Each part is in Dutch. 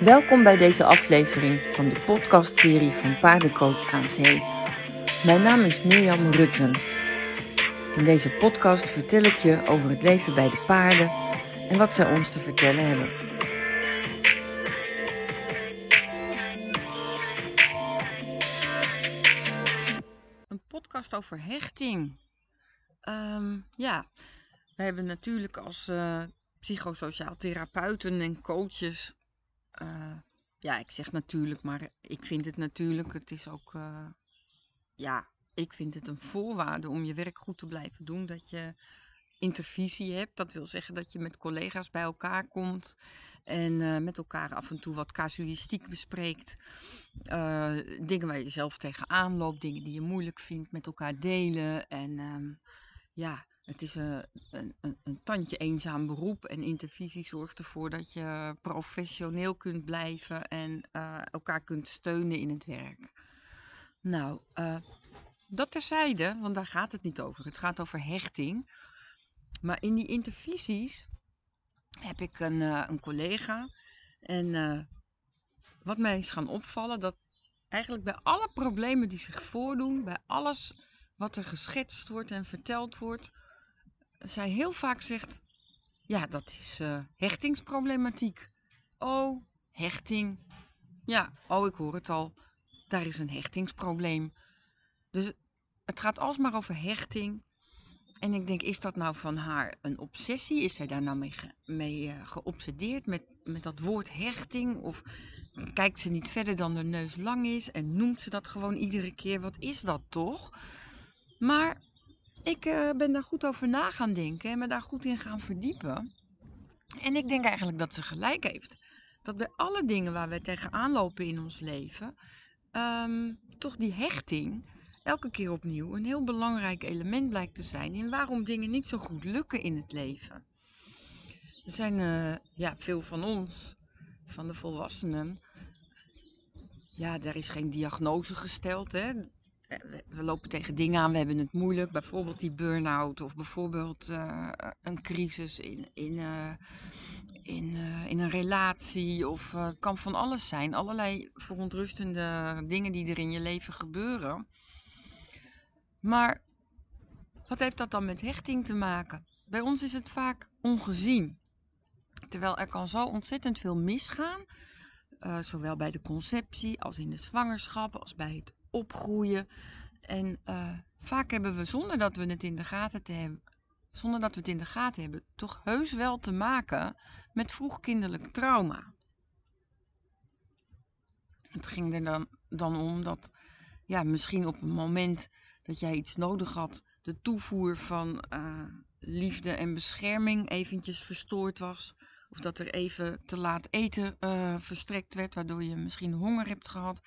Welkom bij deze aflevering van de podcastserie van Paardencoach aan Zee. Mijn naam is Mirjam Rutten. In deze podcast vertel ik je over het leven bij de paarden en wat zij ons te vertellen hebben. Een podcast over hechting. Ehm, ja, we hebben natuurlijk als uh, psychosociaal therapeuten en coaches uh, ja, ik zeg natuurlijk, maar ik vind het natuurlijk. Het is ook, uh, ja, ik vind het een voorwaarde om je werk goed te blijven doen. Dat je intervisie hebt. Dat wil zeggen dat je met collega's bij elkaar komt en uh, met elkaar af en toe wat casuïstiek bespreekt. dingen waar je zelf tegenaan loopt, dingen die je moeilijk vindt, met elkaar delen. En um, ja, het is een, een, een, tandje eenzaam beroep en intervisie zorgt ervoor dat je professioneel kunt blijven en uh, elkaar kunt steunen in het werk. Nou, uh, dat terzijde, want daar gaat het niet over. Het gaat over hechting. Maar in die intervisies heb ik een, een collega en wat mij is gaan opvallen, dat eigenlijk bij alle problemen die zich voordoen, bij alles wat er geschetst wordt en verteld wordt, zij heel vaak zegt: Ja, dat is uh, hechtingsproblematiek. Oh, hechting. Ja, oh, ik hoor het al. Daar is een hechtingsprobleem. Dus het gaat alsmaar over hechting. En ik denk, is dat nou van haar een obsessie? Is zij daar nou mee, uh, geobsedeerd met, met dat woord hechting? Of kijkt ze niet verder dan de neus lang is en noemt ze dat gewoon iedere keer? Wat is dat toch? Maar ik uh, ben daar goed over na gaan denken en me daar goed in gaan verdiepen. En ik denk eigenlijk dat ze gelijk heeft. Dat bij alle dingen waar we tegenaan lopen in ons leven, um, toch die hechting elke keer opnieuw een heel belangrijk element blijkt te zijn in waarom dingen niet zo goed lukken in het leven. Er zijn uh, ja, veel van ons, van de volwassenen, ja, daar is geen diagnose gesteld. Hè we lopen tegen dingen aan, we hebben het moeilijk. Bijvoorbeeld die burn-out of bijvoorbeeld uh, een crisis in, in, uh, in, in een relatie. Of het kan van alles zijn. Allerlei verontrustende dingen die er in je leven gebeuren. Maar wat heeft dat dan met hechting te maken? Bij ons is het vaak ongezien. Terwijl er kan zo ontzettend veel misgaan. zowel bij de conceptie als in de zwangerschap als bij het opgroeien. En uh, vaak hebben we, zonder dat we het in de gaten te hebben, zonder dat we het in de gaten hebben, toch heus wel te maken met vroegkinderlijk trauma. Het ging er dan, dan om dat, ja, misschien op een moment dat jij iets nodig had, de toevoer van uh, liefde en bescherming eventjes verstoord was. Of dat er even te laat eten uh, verstrekt werd, waardoor je misschien honger hebt gehad.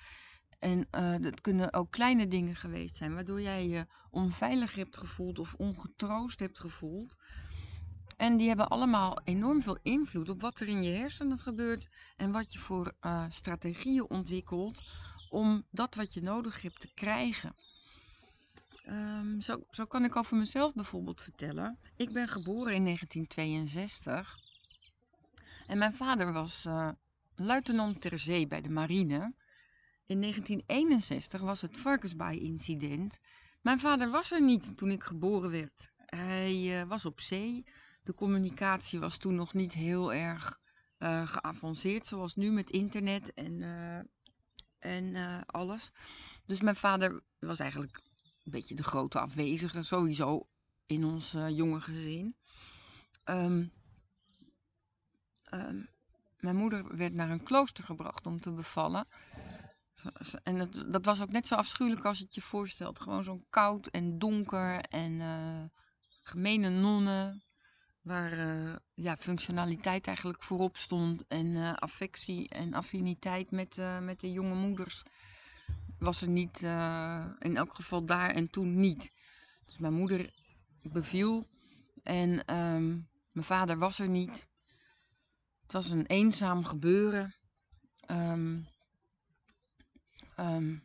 En uh, dat kunnen ook kleine dingen geweest zijn, waardoor jij je onveilig hebt gevoeld of ongetroost hebt gevoeld. En die hebben allemaal enorm veel invloed op wat er in je hersenen gebeurt en wat je voor uh, strategieën ontwikkelt om dat wat je nodig hebt te krijgen. Um, zo, zo kan ik over mezelf bijvoorbeeld vertellen. Ik ben geboren in 1962 en mijn vader was uh, luitenant ter zee bij de marine. In 1961 was het Varkensbaai-incident. Mijn vader was er niet toen ik geboren werd. Hij uh, was op zee. De communicatie was toen nog niet heel erg uh, geavanceerd, zoals nu met internet en, uh, en alles. Dus mijn vader was eigenlijk een beetje de grote afwezige, sowieso in ons jonge gezin. Um, um, mijn moeder werd naar een klooster gebracht om te bevallen. En dat was ook net zo afschuwelijk als het je voorstelt. Gewoon zo'n koud en donker en uh, gemene nonnen. Waar uh, ja, functionaliteit eigenlijk voorop stond. En uh, affectie en affiniteit met, met de jonge moeders was er niet. in elk geval daar en toen niet. Dus mijn moeder beviel. En um, mijn vader was er niet. Het was een eenzaam gebeuren. Um, Um,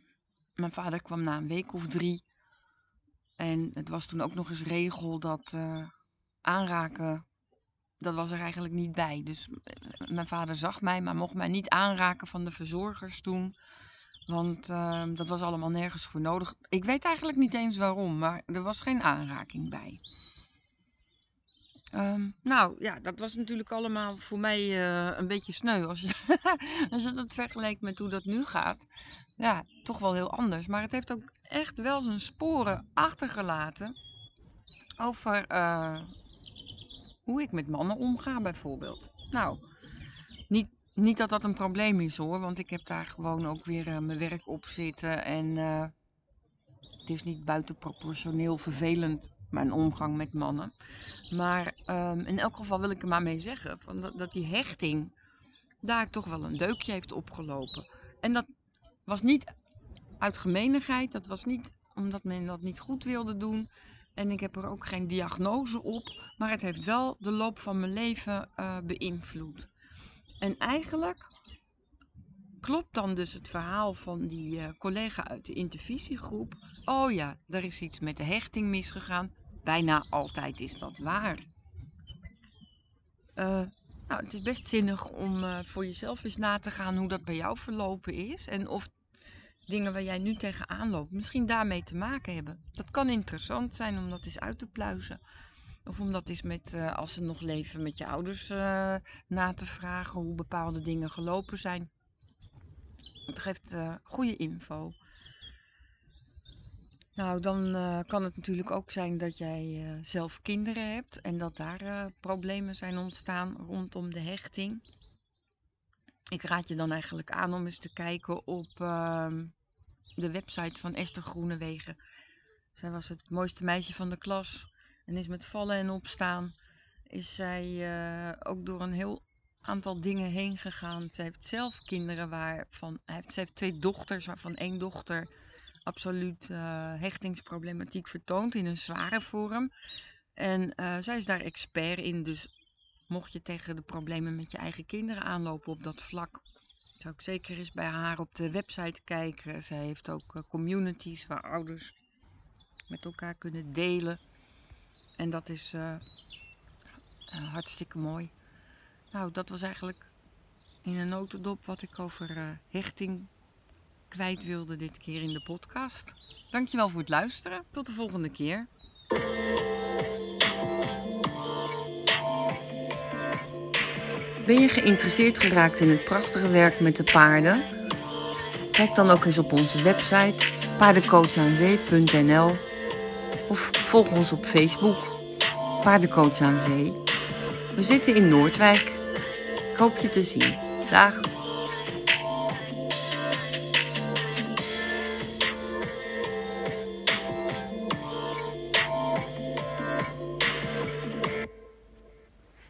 mijn vader kwam na een week of drie. En het was toen ook nog eens regel dat uh, aanraken dat was er eigenlijk niet bij. Dus eh, mijn vader zag mij, maar mocht mij niet aanraken van de verzorgers toen. Want ehm, dat was allemaal nergens voor nodig. Ik weet eigenlijk niet eens waarom, maar er was geen aanraking bij. Ehm, nou ja, dat was natuurlijk allemaal voor mij eh, een beetje sneu. Als je, als dat vergelijkt met hoe dat nu gaat. Ja, toch wel heel anders. Maar het heeft ook echt wel zijn sporen achtergelaten. Over uh, hoe ik met mannen omga, bijvoorbeeld. Nou, niet, niet dat dat een probleem is hoor, want ik heb daar gewoon ook weer uh, mijn werk op zitten. En het is niet buitenproportioneel vervelend, mijn omgang met mannen. Maar um, in elk geval wil ik er maar mee zeggen van dat, die hechting daar toch wel een deukje heeft opgelopen. En dat was niet uit gemeenigheid, dat was niet omdat men dat niet goed wilde doen. En ik heb er ook geen diagnose op, maar het heeft wel de loop van mijn leven uh, beïnvloed. En eigenlijk klopt dan dus het verhaal van die uh, collega uit de intervisiegroep. Oh ja, er is iets met de hechting misgegaan. Bijna altijd is dat waar. Uh, nou, het is best zinnig om uh, voor jezelf eens na te gaan hoe dat bij jou verlopen is. En of dingen waar jij nu tegenaan loopt misschien daarmee te maken hebben. Dat kan interessant zijn om dat eens uit te pluizen. Of om dat eens met, als ze nog leven, met je ouders na te vragen hoe bepaalde dingen gelopen zijn. Het geeft uh, goede info. Nou, dan kan het natuurlijk ook zijn dat jij zelf kinderen hebt en dat daar problemen zijn ontstaan rondom de hechting. Ik raad je dan eigenlijk aan om eens te kijken op ehm, de website van Esther Groenewegen. Zij was het mooiste meisje van de klas en is met vallen en opstaan. Is zij ook door een heel aantal dingen heen gegaan. Zij heeft zelf kinderen waarvan. Ze heeft twee dochters, waarvan één dochter absoluut uh, hechtingsproblematiek vertoont in een zware vorm. En uh, zij is daar expert in. Dus mocht je tegen de problemen met je eigen kinderen aanlopen op dat vlak, zou ik zeker eens bij haar op de website kijken. Zij heeft ook eh, communities waar ouders met elkaar kunnen delen. En dat is hartstikke mooi. Nou, dat was eigenlijk in een notendop wat ik over uh, hechting kwijt wilde dit keer in de podcast. Dankjewel voor het luisteren. Tot de volgende keer. Ben je geïnteresseerd geraakt in het prachtige werk met de paarden? Kijk dan ook eens op onze website paardencoachaanzee.nl of volg ons op Facebook Paardencoach aan Zee. We zitten in Noordwijk. Hoop je te zien. Dag!